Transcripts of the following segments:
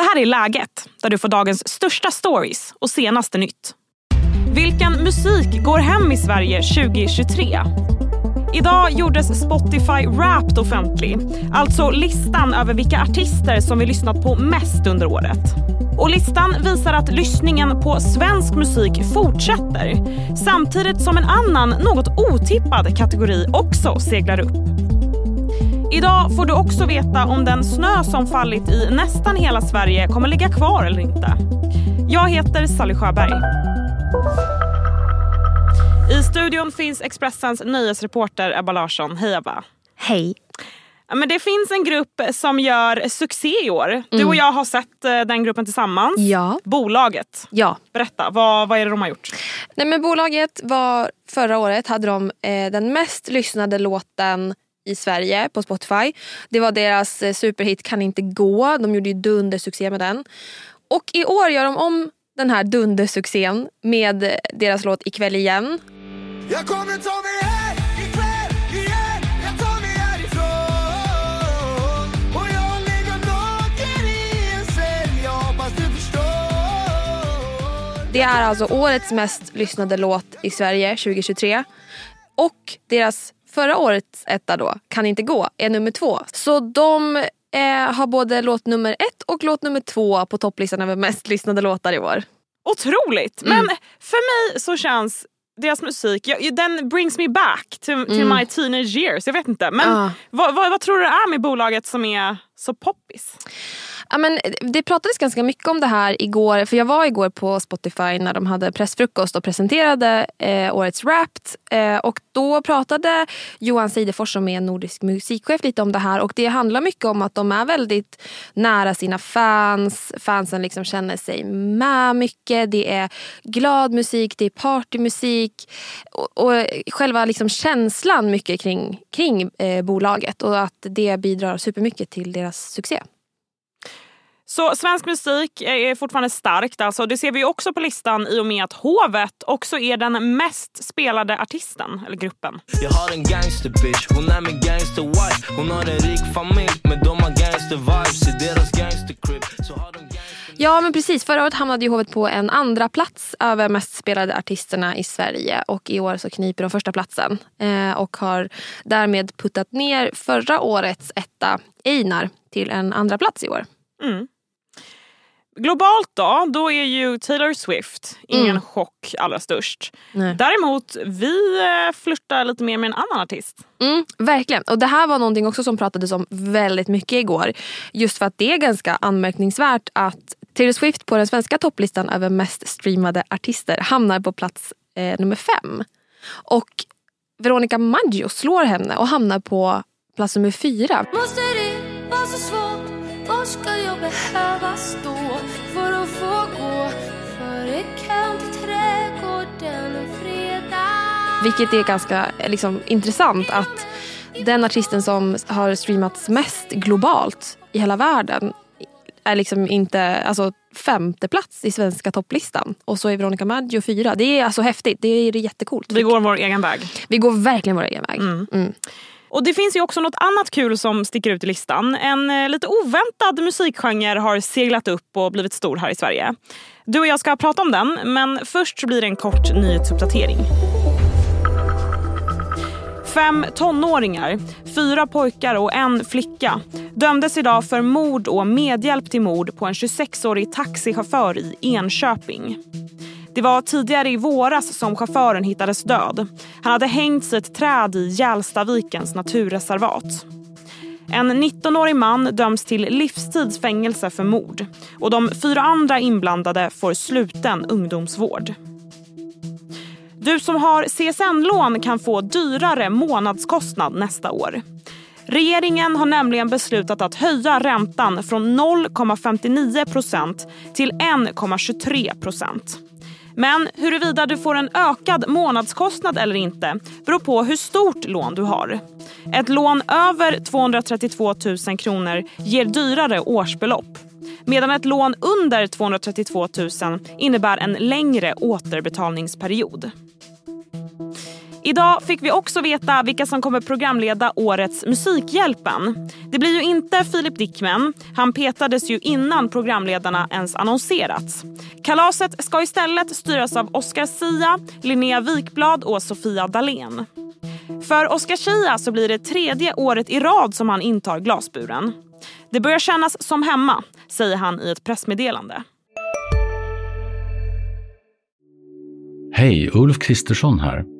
Det här är Läget, där du får dagens största stories och senaste nytt. Vilken musik går hem i Sverige 2023? Idag gjordes Spotify Wrapped offentlig, alltså listan över vilka artister som vi lyssnat på mest under året. Och listan visar att lyssningen på svensk musik fortsätter samtidigt som en annan, något otippad kategori också seglar upp. Idag får du också veta om den snö som fallit i nästan hela Sverige kommer ligga kvar eller inte. Jag heter Sally Sjöberg. I studion finns Expressens nöjesreporter Ebba Larsson. Hej Ebba. Hej. Men det finns en grupp som gör succé i år. Du och jag har sett eh, den gruppen tillsammans. Ja. Bolaget. Ja. Berätta, vad, vad är det de har gjort? Nej, men bolaget var förra året hade de eh, den mest lyssnade låten i Sverige på Spotify. Det var deras eh, superhit Kan inte gå. De gjorde ju dundersuccé med den. Och i år gör de om den här dundersuccén med eh, deras låt Ikväll igen. Jag kommer ta mig här ikväll igen Jag tar mig härifrån Och jag ligger naken i en säng Jag hoppas du förstår Det är alltså årets mest lyssnade låt i Sverige 2023. Och deras förra årets etta då, Kan inte gå, är nummer två. Så de eh, har både låt nummer ett och låt nummer två på topplistan över mest lyssnade låtar i år. Otroligt! Men för mig så känns deras musik, jag, den brings me back to, to my teenage years. Jag vet inte. Men Ja. vad, vad, vad tror du det är med bolaget som är så poppis? Ja, men eh, det pratades ganska mycket om det här igår. För Jag var igår på Spotify när de hade pressfrukost och presenterade eh, årets Wrapped. Eh, och Då pratade Johan Seidefors som är nordisk musikchef lite om det här. Och Det handlar mycket om att de är väldigt nära sina fans. Fansen liksom känner sig med mycket. Det är glad musik, det är partymusik. Och, och själva liksom känslan mycket kring, kring eh, bolaget. Och att det bidrar supermycket till deras succé. Så svensk musik är fortfarande starkt. Alltså. Det ser vi också på listan i och med att Hovet också är den mest spelade artisten, eller gruppen. Jag har en gangsterbitch, hon är min gangsterwife Hon har en rik familj, men de har gangstervibes I deras gangstercrib så har de gangster Ja men precis, förra året hamnade ju Hovet på en andra plats över mest spelade artisterna i Sverige och i år så kniper de första platsen eh, och har därmed puttat ner förra årets etta Einar till en andra plats i år. Globalt då, då är ju Taylor Swift ingen Mm. chock allra störst. Nej. Däremot, vi eh, flörtar lite mer med en annan artist. Mm, verkligen. Och det här var någonting också som pratades om väldigt mycket igår. Just för att det är ganska anmärkningsvärt att Taylor Swift på den svenska topplistan över mest streamade artister hamnar på plats eh, nummer fem. Och Veronica Maggio slår henne och hamnar på plats nummer fyra. Måste Var ska jag behöva stå för att få gå före kön till trädgården en fredag? Vilket är ganska liksom, intressant att den artisten som har streamats mest globalt i hela världen är liksom inte alltså, femte plats i svenska topplistan. Och så är Veronica Maggio fyra. Det är alltså häftigt. Det är jättekult. Vi går vår egen väg. Vi går verkligen vår egen väg. Mm. Och Det finns ju också något annat kul som sticker ut i listan. En eh, lite oväntad musikgenre har seglat upp och blivit stor här i Sverige. Du och jag ska prata om den, men först blir det en kort nyhetsuppdatering. Fem tonåringar, fyra pojkar och en flicka dömdes idag för mord och medhjälp till mord på en 26-årig taxichaufför i Enköping. Det var tidigare i våras som chauffören hittades död. Han hade hängts i ett träd i Hjälstavikens naturreservat. En 19-årig man döms till livstidsfängelse för mord och de fyra andra inblandade får sluten ungdomsvård. Du som har CSN-lån kan få dyrare månadskostnad nästa år. Regeringen har nämligen beslutat att höja räntan från 0,59 till 1,23. Men huruvida du får en ökad månadskostnad eller inte beror på hur stort lån du har. Ett lån över 232 000 kronor ger dyrare årsbelopp medan ett lån under 232 000 innebär en längre återbetalningsperiod. Idag fick vi också veta vilka som kommer programleda årets Musikhjälpen. Det blir ju inte Filip Dickman. Han petades ju innan programledarna ens annonserats. Kalaset ska istället styras av Oscar Sia, Linnea Wikblad och Sofia Dalén. För Oscar Sia så blir det tredje året i rad som han intar glasburen. Det börjar kännas som hemma, säger han i ett pressmeddelande. Hej, Ulf Kristersson här.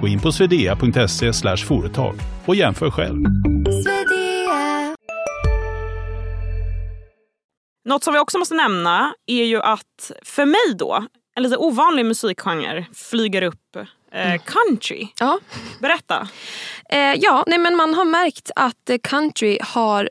Gå in på swedea.se företag och jämför själv. Något som vi också måste nämna är ju att för mig då, en lite ovanlig musikgenre flyger upp eh, country. Ja. Berätta. Eh, ja, nej men man har märkt att country har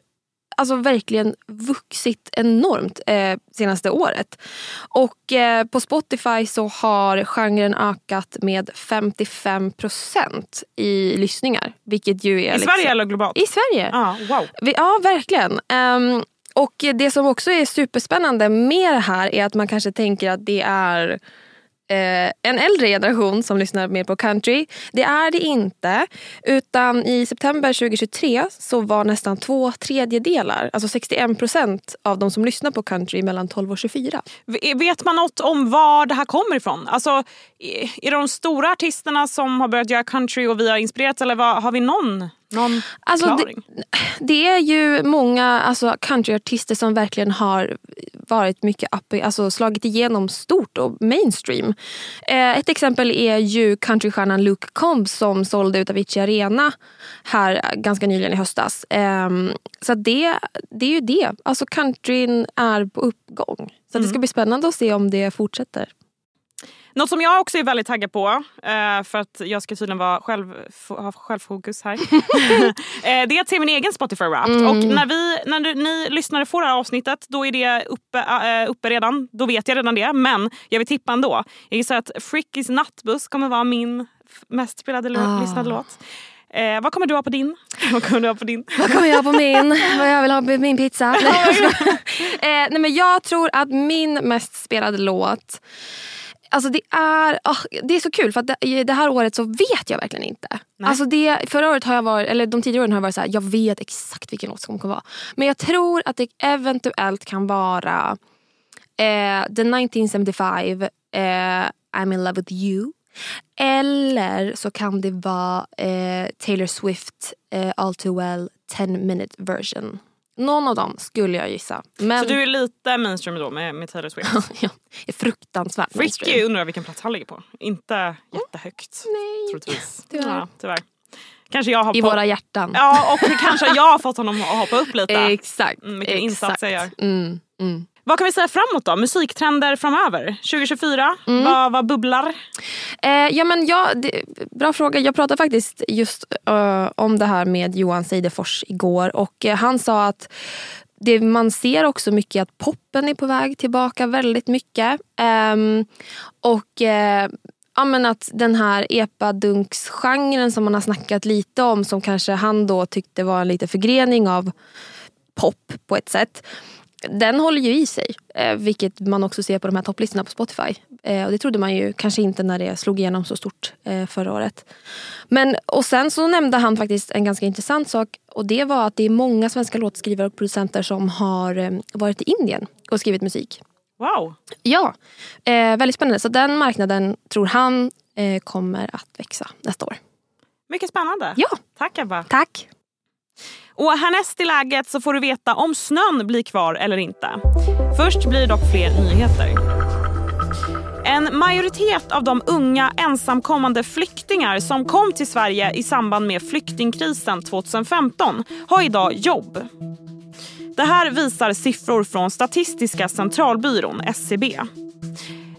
alltså verkligen vuxit enormt eh, senaste året. Och eh, på Spotify så har genren ökat med 55 procent i lyssningar. Vilket ju är I Sverige eller globalt? I Sverige. Ja, wow. Vi, ja, verkligen. Ehm, och det som också är superspännande med det här är att man kanske tänker att det är eh, en äldre generation som lyssnar mer på country. Det är det inte. Utan i september 2023 så var nästan två tredjedelar, alltså 61 procent av de som lyssnar på country mellan 12 och 24. Vet man något om var det här kommer ifrån? Alltså, är är det de stora artisterna som har börjat göra country och vi har inspirerats eller vad, har vi någon, någon Alltså, förklaring? Det är ju många alltså, countryartister som verkligen har varit mycket uppe, alltså slagit igenom stort och mainstream. Eh, ett exempel är ju countrystjärnan Luke Combs som sålde ut Avicii Arena här ganska nyligen i höstas. Eh, så det, det är ju det. Alltså countryn är på uppgång. Så att det ska bli spännande att se om det fortsätter. Något som jag också är väldigt taggad på, eh, för att jag ska tydligen vara själv, ha självfokus här. eh, det är att se min egen Spotify Wrapped. Och när, vi, när du, ni lyssnare får det här avsnittet då är det uppe, äh, uppe redan. Då vet jag redan det. Men jag vill tippa ändå. Jag gissar att Frickys nattbuss kommer vara min mest spelade Ah. lyssnade låt. Eh, vad kommer du ha på din? vad kommer du ha på din? Vad kommer jag ha på min? Vad jag vill ha på min pizza? Eh, nej, men jag tror att min mest spelade låt Alltså det är, ah, det är så kul för att det, det här året så vet jag verkligen inte. Alltså det, förra året har jag varit, eller de tidigare åren har jag varit så här, jag vet exakt vilken låt som kommer vara. Men jag tror att det eventuellt kan vara eh, The 1975, eh, I'm in love with you. Eller så kan det vara eh, Taylor Swift, eh, All Too Well 10 minute version. Någon av dem skulle jag gissa. Men Så du är lite mainstream då med, med Taylor Swift? ja, är fruktansvärt Fricky mainstream. undrar jag vilken plats han ligger på. Inte jättehögt. Nej, troligtvis. tyvärr. Ja, tyvärr. Kanske jag har I på- våra hjärtan. Ja, och kanske jag har fått honom att hoppa upp lite. Exakt. Mm, vilken exakt. insats jag gör. Mm, mm. Vad kan vi säga framåt då? Musiktrender framöver? 2024? Mm. Vad, vad bubblar? Eh, ja, men ja, det, bra fråga. Jag pratade faktiskt just eh, om det här med Johan Seidefors igår. Och eh, Han sa att det, man ser också mycket att poppen är på väg tillbaka väldigt mycket. Ehm, och eh, ja, men att den här epadunksgenren som man har snackat lite om som kanske han då tyckte var en lite förgrening av pop på ett sätt. Den håller ju i sig, eh, vilket man också ser på de här topplistorna på Spotify. Eh, och det trodde man ju kanske inte när det slog igenom så stort eh, förra året. Men, och sen så nämnde han faktiskt en ganska intressant sak och det var att det är många svenska låtskrivare och producenter som har varit i Indien och skrivit musik. Wow. Ja, väldigt spännande. Så den marknaden tror han kommer att växa nästa år. Mycket spännande. Ja. Tack Ebba. Tack! Och härnäst i läget så får du veta om snön blir kvar eller inte. Först blir det dock fler nyheter. En majoritet av de unga ensamkommande flyktingar som kom till Sverige i samband med flyktingkrisen 2015 har idag jobb. Det här visar siffror från Statistiska centralbyrån, SCB.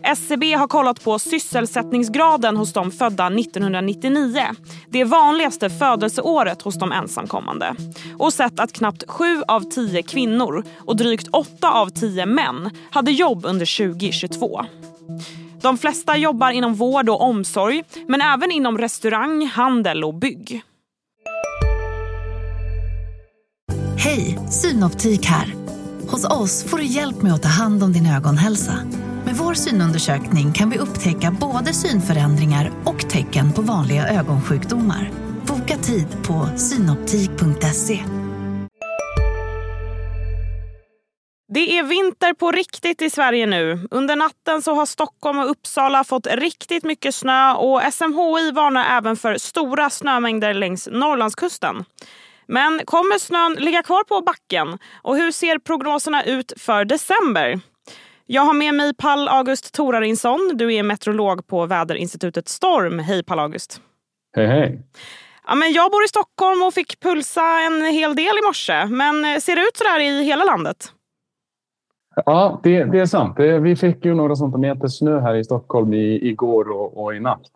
SCB har kollat på sysselsättningsgraden hos de födda 1999. Det vanligaste födelseåret hos de ensamkommande. Och sett att knappt 7 av 10 kvinnor och drygt 8 av 10 män hade jobb under 2022. De flesta jobbar inom vård och omsorg men även inom restaurang, handel och bygg. Hej, Synoptik här. Hos oss får du hjälp med att ta hand om din ögonhälsa. Med vår synundersökning kan vi upptäcka både synförändringar och tecken på vanliga ögonsjukdomar. Boka tid på synoptik.se. Det är vinter på riktigt i Sverige nu. Under natten så har Stockholm och Uppsala fått riktigt mycket snö och SMHI varnar även för stora snömängder längs Norrlandskusten. Men kommer snön ligga kvar på backen? Och hur ser prognoserna ut för december? Jag har med mig Pall August Torarinsson. Du är meteorolog på väderinstitutet Storm. Hej Pall August. Hej hej. Ja, men jag bor i Stockholm och fick pulsa en hel del i morse. Men ser det ut så där i hela landet? Ja, det, det är sant. Det, vi fick ju några centimeter snö här i Stockholm i, igår och, och i natt.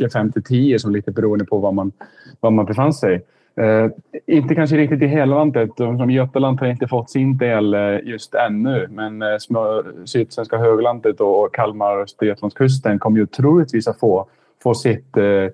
Uh, 5 till 10 som lite beroende på var man, var man befann sig. Eh, inte kanske riktigt i hela landet. Som Götaland har inte fått sin del eh, just ännu. Men eh, Sydsvenska höglandet och Kalmar och Östergötlandskusten kommer ju troligtvis att få, få sitt eh,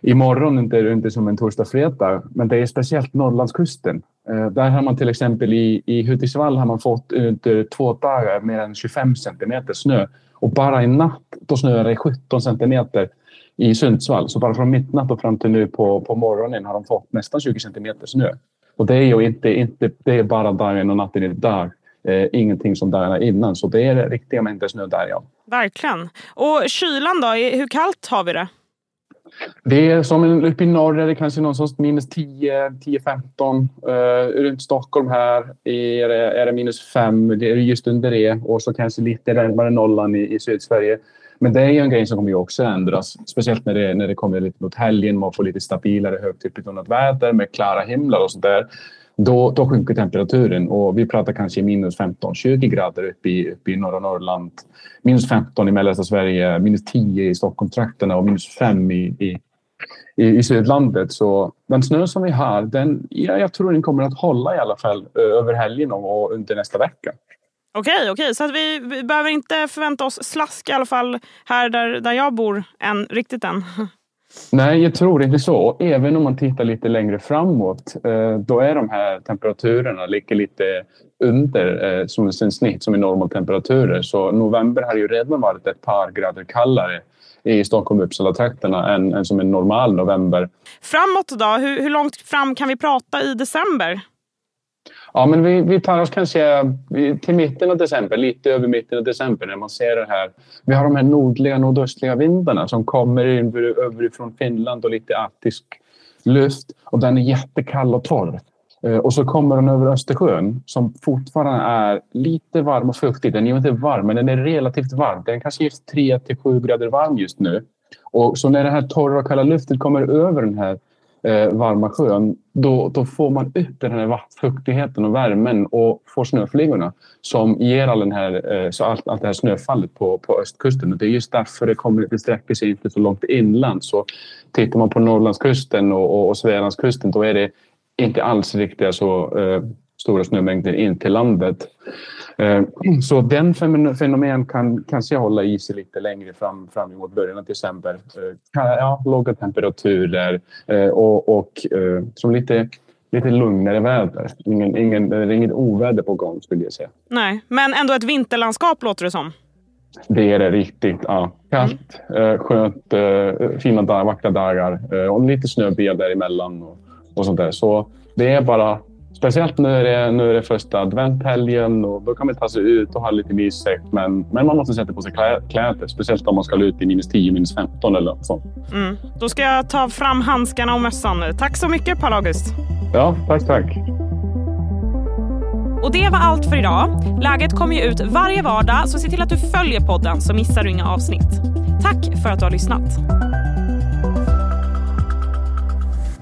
imorgon, inte, inte som en torsdag, fredag. Men det är speciellt Norrlandskusten. Eh, där har man till exempel i, i Hudiksvall har man fått under eh, två dagar mer än 25 centimeter snö. Och bara i natt då snöar det 17 centimeter i Sundsvall. Så bara från midnatt och fram till nu på, på morgonen har de fått nästan 20 centimeter snö. Och det är ju inte, inte det är bara dagen och natten idag. Eh, ingenting som dagarna innan. Så det är riktiga mängder snö där ja. Verkligen. Och kylan då? Hur kallt har vi det? Det är som uppe i norr är det kanske någonstans minus 10, 10-15. Uh, runt Stockholm här är det, är det minus 5. Det är just under det. Och så kanske lite närmare nollan i, i Sydsverige. Men det är ju en grej som kommer ju också ändras. Speciellt när det, när det kommer lite mot helgen. Man får lite stabilare högtryckbetonat väder med klara himlar och sådär. Då, då sjunker temperaturen och vi pratar kanske minus 15-20 grader uppe i, uppe i norra Norrland. Minus 15 i mellersta Sverige, minus 10 i Stockholmstrakterna och minus 5 i, i, i, i Sydlandet. Så den snö som vi har, den, ja, jag tror den kommer att hålla i alla fall över helgen och under nästa vecka. Okej, okej. så att vi, vi behöver inte förvänta oss slask i alla fall här där, där jag bor än, riktigt än. Nej, jag tror inte så. Även om man tittar lite längre framåt, då är de här temperaturerna ligger lite under som en snitt som är normaltemperaturer. Så november har ju redan varit ett par grader kallare i Stockholm och Uppsala-trakterna än, än som en normal november. Framåt då? Hur, hur långt fram kan vi prata i december? Ja, men vi, vi tar oss kanske till mitten av december, lite över mitten av december när man ser det här. Vi har de här nordliga nordöstliga vindarna som kommer in överifrån Finland och lite arktisk luft och den är jättekall och torr. Eh, och så kommer den över Östersjön som fortfarande är lite varm och fuktig. Den är inte varm, men den är relativt varm. Den kanske är 3 till 7 grader varm just nu. Och så när den här torra och kalla luften kommer över den här eh, varma sjön, då, då får man upp den här fuktigheten och värmen och får snöflingorna som ger all den här, eh, så allt, allt det här snöfallet på, på östkusten. Och det är just därför det, kommer, det sträcker sig inte så långt inland. Så tittar man på Norrlandskusten och, och, och Svealandskusten då är det inte alls riktiga så eh, stora snömängder in till landet. Eh, så den fenomen kan kanske hålla i sig lite längre fram, fram emot början av december. Eh, ja, låga temperaturer eh, och, och som lite, lite lugnare väder. Ingen, ingen, det är inget oväder på gång skulle jag säga. Nej, men ändå ett vinterlandskap låter det som. Det är det riktigt. Ja. Kallt, mm. skönt, fina dagar, vackra dagar och lite snöbyar däremellan och, och sånt där. Så det är bara Speciellt nu är, det, nu är det första adventhelgen och då kan man ta sig ut och ha lite mysigt. Men, men man måste sätta på sig kläder, speciellt om man ska ut i minus 10, minus 15 eller så. Mm. Då ska jag ta fram handskarna och mössan. Tack så mycket Paul August. Ja, tack, tack. Och det var allt för idag. Läget kommer ju ut varje vardag, så se till att du följer podden så missar du inga avsnitt. Tack för att du har lyssnat.